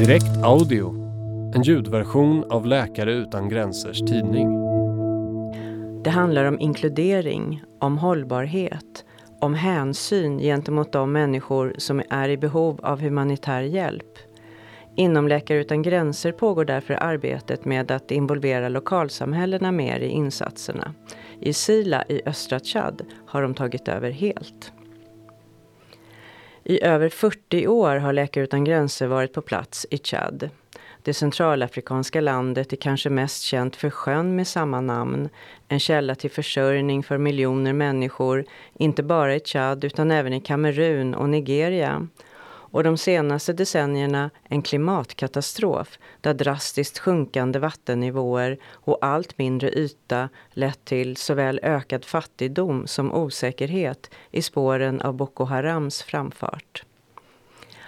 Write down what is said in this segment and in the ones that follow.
Direkt Audio, en ljudversion av Läkare utan gränsers tidning. Det handlar om inkludering, om hållbarhet, om hänsyn gentemot de människor som är i behov av humanitär hjälp. Inom Läkare utan gränser pågår därför arbetet med att involvera lokalsamhällena mer i insatserna. I Sila i östra Tchad har de tagit över helt. I över 40 år har Läkare utan gränser varit på plats i Tchad. Det centralafrikanska landet är kanske mest känt för sjön med samma namn, en källa till försörjning för miljoner människor, inte bara i Tchad utan även i Kamerun och Nigeria och de senaste decennierna en klimatkatastrof där drastiskt sjunkande vattennivåer och allt mindre yta lett till såväl ökad fattigdom som osäkerhet i spåren av Boko Harams framfart.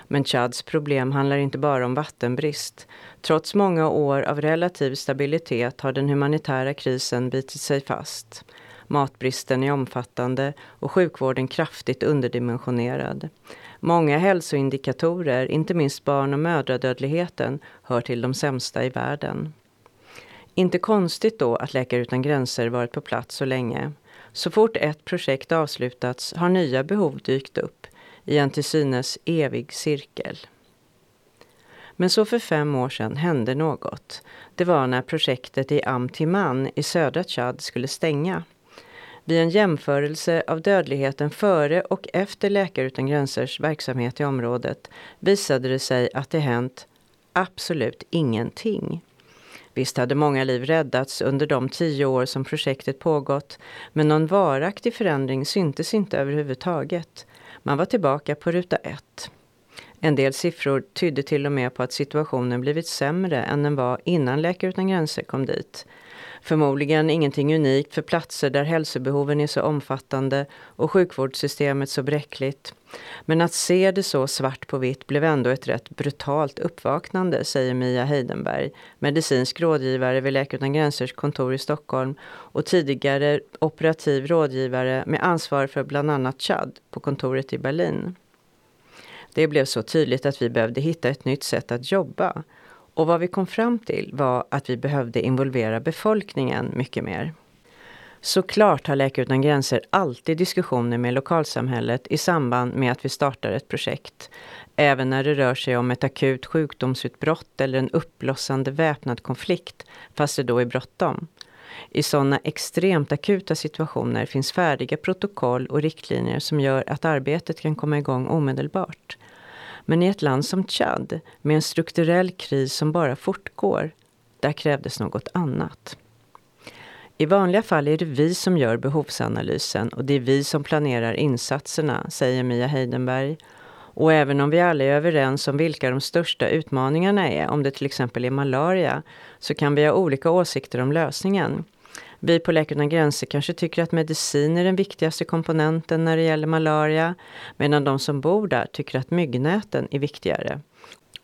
Men Chads problem handlar inte bara om vattenbrist. Trots många år av relativ stabilitet har den humanitära krisen bitit sig fast. Matbristen är omfattande och sjukvården kraftigt underdimensionerad. Många hälsoindikatorer, inte minst barn och mödradödligheten, hör till de sämsta i världen. Inte konstigt då att Läkare utan gränser varit på plats så länge. Så fort ett projekt avslutats har nya behov dykt upp i en till synes evig cirkel. Men så för fem år sedan hände något. Det var när projektet i Amtiman i södra Tchad skulle stänga. Vid en jämförelse av dödligheten före och efter Läkare utan gränsers verksamhet i området visade det sig att det hänt absolut ingenting. Visst hade många liv räddats under de tio år som projektet pågått, men någon varaktig förändring syntes inte överhuvudtaget. Man var tillbaka på ruta ett. En del siffror tydde till och med på att situationen blivit sämre än den var innan Läkare utan gränser kom dit. Förmodligen ingenting unikt för platser där hälsobehoven är så omfattande och sjukvårdssystemet så bräckligt. Men att se det så svart på vitt blev ändå ett rätt brutalt uppvaknande, säger Mia Heidenberg, medicinsk rådgivare vid Läkare utan gränsers kontor i Stockholm och tidigare operativ rådgivare med ansvar för bland annat Chad på kontoret i Berlin. Det blev så tydligt att vi behövde hitta ett nytt sätt att jobba och vad vi kom fram till var att vi behövde involvera befolkningen mycket mer. Såklart har Läkare utan gränser alltid diskussioner med lokalsamhället i samband med att vi startar ett projekt. Även när det rör sig om ett akut sjukdomsutbrott eller en uppblossande väpnad konflikt, fast det då är bråttom. I sådana extremt akuta situationer finns färdiga protokoll och riktlinjer som gör att arbetet kan komma igång omedelbart. Men i ett land som Tchad, med en strukturell kris som bara fortgår, där krävdes något annat. I vanliga fall är det vi som gör behovsanalysen och det är vi som planerar insatserna, säger Mia Heidenberg. Och även om vi alla är överens om vilka de största utmaningarna är, om det till exempel är malaria, så kan vi ha olika åsikter om lösningen. Vi på Läkare utan gränser kanske tycker att medicin är den viktigaste komponenten när det gäller malaria, medan de som bor där tycker att myggnäten är viktigare.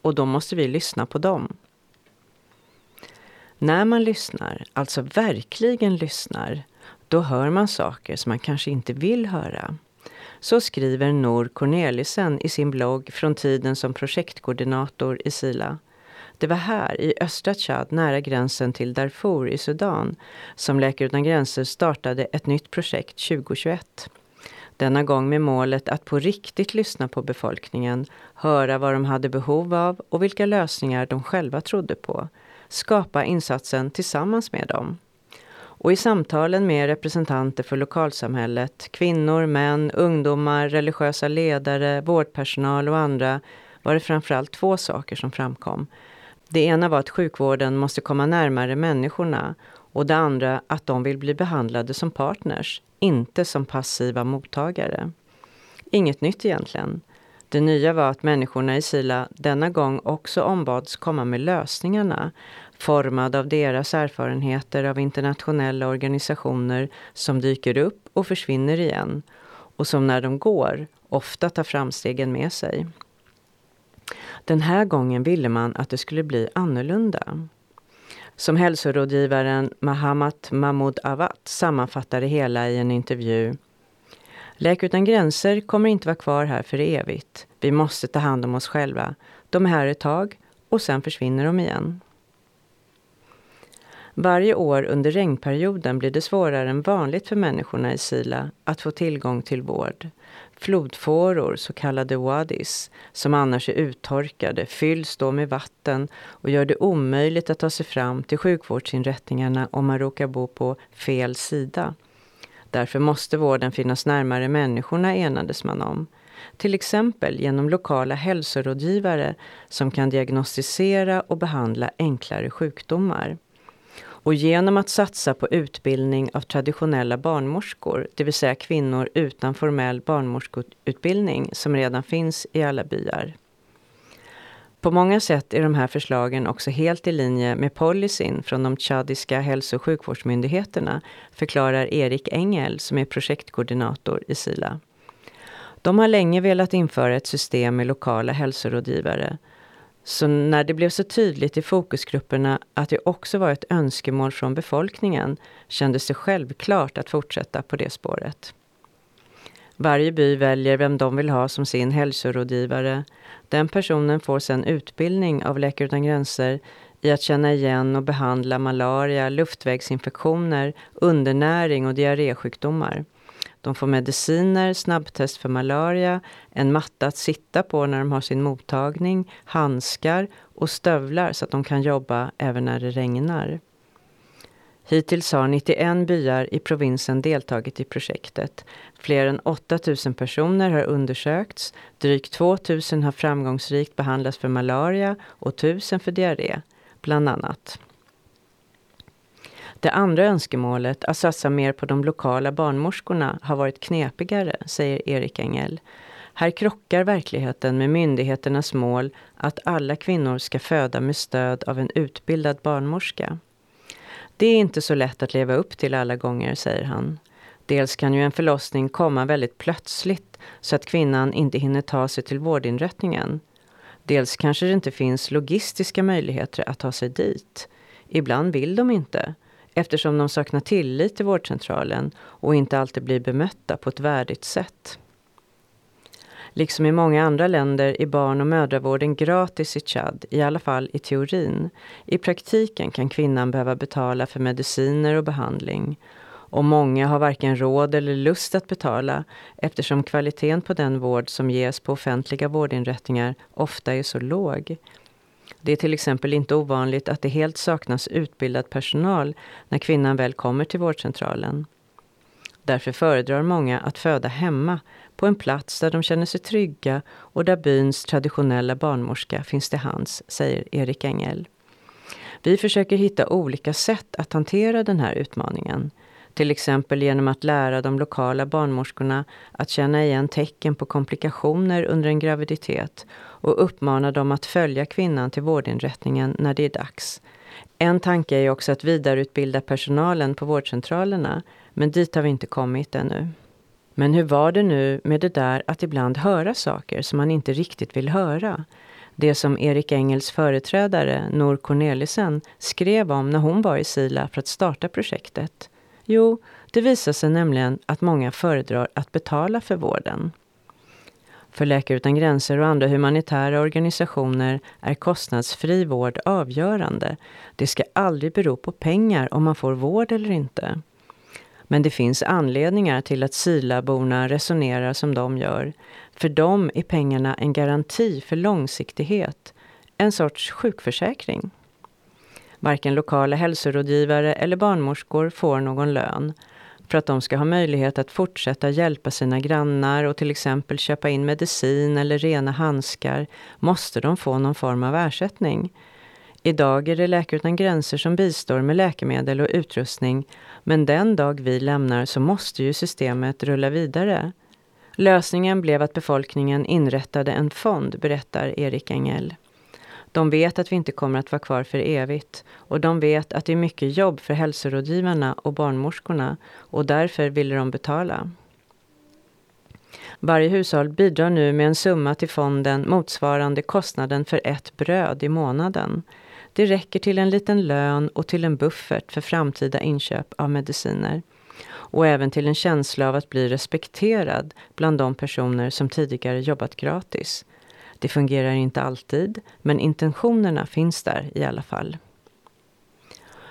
Och då måste vi lyssna på dem. När man lyssnar, alltså verkligen lyssnar, då hör man saker som man kanske inte vill höra. Så skriver Nor Corneliusen i sin blogg från tiden som projektkoordinator i Sila. Det var här, i östra Tchad, nära gränsen till Darfur i Sudan, som Läkare utan gränser startade ett nytt projekt 2021. Denna gång med målet att på riktigt lyssna på befolkningen, höra vad de hade behov av och vilka lösningar de själva trodde på. Skapa insatsen tillsammans med dem. Och i samtalen med representanter för lokalsamhället, kvinnor, män, ungdomar, religiösa ledare, vårdpersonal och andra var det framförallt två saker som framkom. Det ena var att sjukvården måste komma närmare människorna och det andra att de vill bli behandlade som partners, inte som passiva mottagare. Inget nytt egentligen. Det nya var att människorna i Sila denna gång också ombads komma med lösningarna, formade av deras erfarenheter av internationella organisationer som dyker upp och försvinner igen och som när de går ofta tar framstegen med sig. Den här gången ville man att det skulle bli annorlunda. Som hälsorådgivaren Mahamat Mahmoud Awad sammanfattar det hela i en intervju. Läkare utan gränser kommer inte vara kvar här för evigt. Vi måste ta hand om oss själva. De är här ett tag och sen försvinner de igen. Varje år under regnperioden blir det svårare än vanligt för människorna i Sila att få tillgång till vård. Flodfåror, så kallade wadis, som annars är uttorkade, fylls då med vatten och gör det omöjligt att ta sig fram till sjukvårdsinrättningarna om man råkar bo på fel sida. Därför måste vården finnas närmare människorna, enades man om. Till exempel genom lokala hälsorådgivare som kan diagnostisera och behandla enklare sjukdomar. Och genom att satsa på utbildning av traditionella barnmorskor, det vill säga kvinnor utan formell barnmorskeutbildning som redan finns i alla byar. På många sätt är de här förslagen också helt i linje med policyn från de tjadiska hälso och sjukvårdsmyndigheterna, förklarar Erik Engel som är projektkoordinator i Sila. De har länge velat införa ett system med lokala hälsorådgivare så när det blev så tydligt i fokusgrupperna att det också var ett önskemål från befolkningen kändes det självklart att fortsätta på det spåret. Varje by väljer vem de vill ha som sin hälsorådgivare. Den personen får sedan utbildning av Läkare utan gränser i att känna igen och behandla malaria, luftvägsinfektioner, undernäring och diarrésjukdomar. De får mediciner, snabbtest för malaria, en matta att sitta på när de har sin mottagning, handskar och stövlar så att de kan jobba även när det regnar. Hittills har 91 byar i provinsen deltagit i projektet. Fler än 8000 personer har undersökts, drygt 2000 har framgångsrikt behandlats för malaria och 1000 för diarré, bland annat. Det andra önskemålet, att satsa mer på de lokala barnmorskorna, har varit knepigare, säger Erik Engel. Här krockar verkligheten med myndigheternas mål att alla kvinnor ska föda med stöd av en utbildad barnmorska. Det är inte så lätt att leva upp till alla gånger, säger han. Dels kan ju en förlossning komma väldigt plötsligt så att kvinnan inte hinner ta sig till vårdinrättningen. Dels kanske det inte finns logistiska möjligheter att ta sig dit. Ibland vill de inte eftersom de saknar tillit till vårdcentralen och inte alltid blir bemötta på ett värdigt sätt. Liksom i många andra länder är barn och mödravården gratis i Chad, i alla fall i teorin. I praktiken kan kvinnan behöva betala för mediciner och behandling. Och många har varken råd eller lust att betala eftersom kvaliteten på den vård som ges på offentliga vårdinrättningar ofta är så låg. Det är till exempel inte ovanligt att det helt saknas utbildad personal när kvinnan väl kommer till vårdcentralen. Därför föredrar många att föda hemma på en plats där de känner sig trygga och där byns traditionella barnmorska finns till hands, säger Erik Engel. Vi försöker hitta olika sätt att hantera den här utmaningen. Till exempel genom att lära de lokala barnmorskorna att känna igen tecken på komplikationer under en graviditet och uppmana dem att följa kvinnan till vårdinrättningen när det är dags. En tanke är också att vidareutbilda personalen på vårdcentralerna, men dit har vi inte kommit ännu. Men hur var det nu med det där att ibland höra saker som man inte riktigt vill höra? Det som Erik Engels företrädare, Nor Cornelissen, skrev om när hon var i Sila för att starta projektet. Jo, det visar sig nämligen att många föredrar att betala för vården. För Läkare utan gränser och andra humanitära organisationer är kostnadsfri vård avgörande. Det ska aldrig bero på pengar om man får vård eller inte. Men det finns anledningar till att Silaborna resonerar som de gör. För dem är pengarna en garanti för långsiktighet, en sorts sjukförsäkring. Varken lokala hälsorådgivare eller barnmorskor får någon lön för att de ska ha möjlighet att fortsätta hjälpa sina grannar och till exempel köpa in medicin eller rena handskar måste de få någon form av ersättning. Idag är det Läkare utan gränser som bistår med läkemedel och utrustning men den dag vi lämnar så måste ju systemet rulla vidare. Lösningen blev att befolkningen inrättade en fond, berättar Erik Engel. De vet att vi inte kommer att vara kvar för evigt och de vet att det är mycket jobb för hälsorådgivarna och barnmorskorna och därför ville de betala. Varje hushåll bidrar nu med en summa till fonden motsvarande kostnaden för ett bröd i månaden. Det räcker till en liten lön och till en buffert för framtida inköp av mediciner. Och även till en känsla av att bli respekterad bland de personer som tidigare jobbat gratis. Det fungerar inte alltid, men intentionerna finns där i alla fall.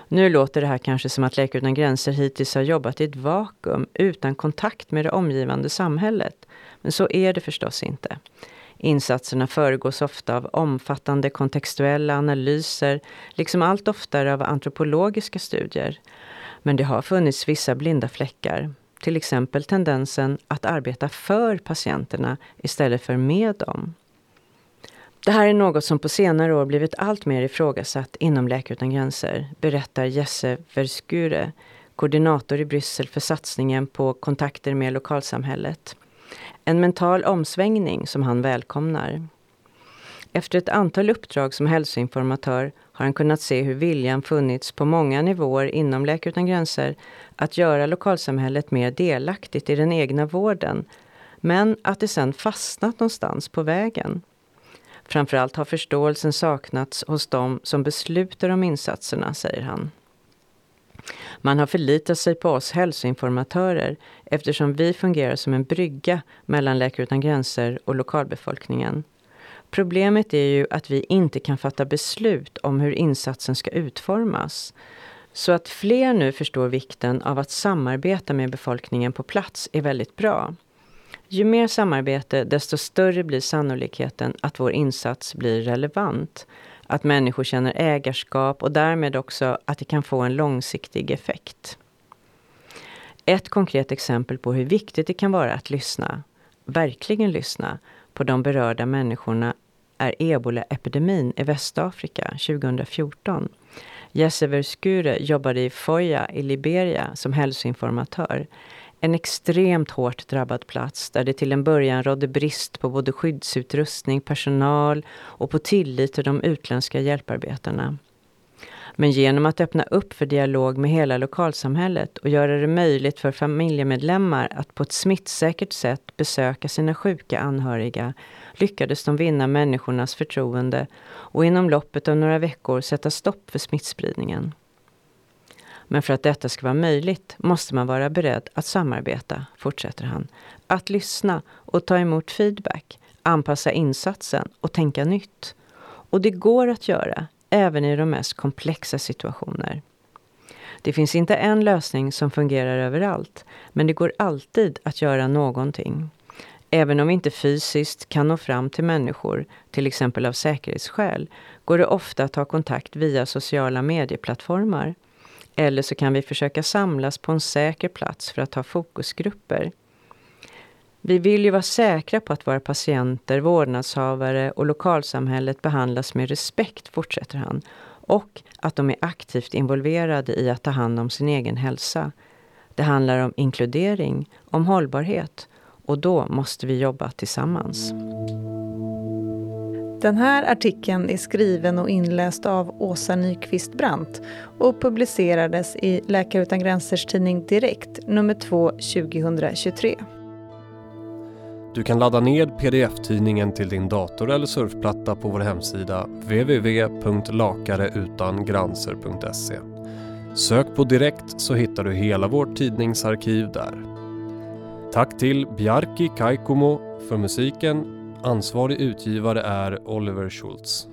Nu låter det här kanske som att Läkare utan gränser hittills har jobbat i ett vakuum utan kontakt med det omgivande samhället. Men så är det förstås inte. Insatserna föregås ofta av omfattande kontextuella analyser, liksom allt oftare av antropologiska studier. Men det har funnits vissa blinda fläckar. Till exempel tendensen att arbeta för patienterna istället för med dem. Det här är något som på senare år blivit allt mer ifrågasatt inom Läkare utan gränser, berättar Jesse Verskure, koordinator i Bryssel för satsningen på kontakter med lokalsamhället. En mental omsvängning som han välkomnar. Efter ett antal uppdrag som hälsoinformatör har han kunnat se hur viljan funnits på många nivåer inom Läkare utan gränser att göra lokalsamhället mer delaktigt i den egna vården, men att det sedan fastnat någonstans på vägen. Framförallt har förståelsen saknats hos dem som beslutar om insatserna, säger han. Man har förlitat sig på oss hälsoinformatörer eftersom vi fungerar som en brygga mellan Läkare utan gränser och lokalbefolkningen. Problemet är ju att vi inte kan fatta beslut om hur insatsen ska utformas. Så att fler nu förstår vikten av att samarbeta med befolkningen på plats är väldigt bra. Ju mer samarbete, desto större blir sannolikheten att vår insats blir relevant. Att människor känner ägarskap och därmed också att det kan få en långsiktig effekt. Ett konkret exempel på hur viktigt det kan vara att lyssna, verkligen lyssna, på de berörda människorna är ebolaepidemin i Västafrika 2014. Jesse Verskure jobbade i Foya i Liberia som hälsoinformatör. En extremt hårt drabbad plats där det till en början rådde brist på både skyddsutrustning, personal och på tillit till de utländska hjälparbetarna. Men genom att öppna upp för dialog med hela lokalsamhället och göra det möjligt för familjemedlemmar att på ett smittsäkert sätt besöka sina sjuka anhöriga lyckades de vinna människornas förtroende och inom loppet av några veckor sätta stopp för smittspridningen. Men för att detta ska vara möjligt måste man vara beredd att samarbeta, fortsätter han. Att lyssna och ta emot feedback, anpassa insatsen och tänka nytt. Och det går att göra, även i de mest komplexa situationer. Det finns inte en lösning som fungerar överallt, men det går alltid att göra någonting. Även om vi inte fysiskt kan nå fram till människor, till exempel av säkerhetsskäl, går det ofta att ta kontakt via sociala medieplattformar. Eller så kan vi försöka samlas på en säker plats för att ha fokusgrupper. Vi vill ju vara säkra på att våra patienter, vårdnadshavare och lokalsamhället behandlas med respekt, fortsätter han. Och att de är aktivt involverade i att ta hand om sin egen hälsa. Det handlar om inkludering, om hållbarhet och då måste vi jobba tillsammans. Den här artikeln är skriven och inläst av Åsa Nyqvist Brandt och publicerades i Läkare utan gränsers tidning Direkt, nummer 2 2023. Du kan ladda ned pdf-tidningen till din dator eller surfplatta på vår hemsida www.lakareutangranser.se. Sök på Direkt så hittar du hela vårt tidningsarkiv där. Tack till Bjarki Kaikomo för musiken. Ansvarig utgivare är Oliver Schultz.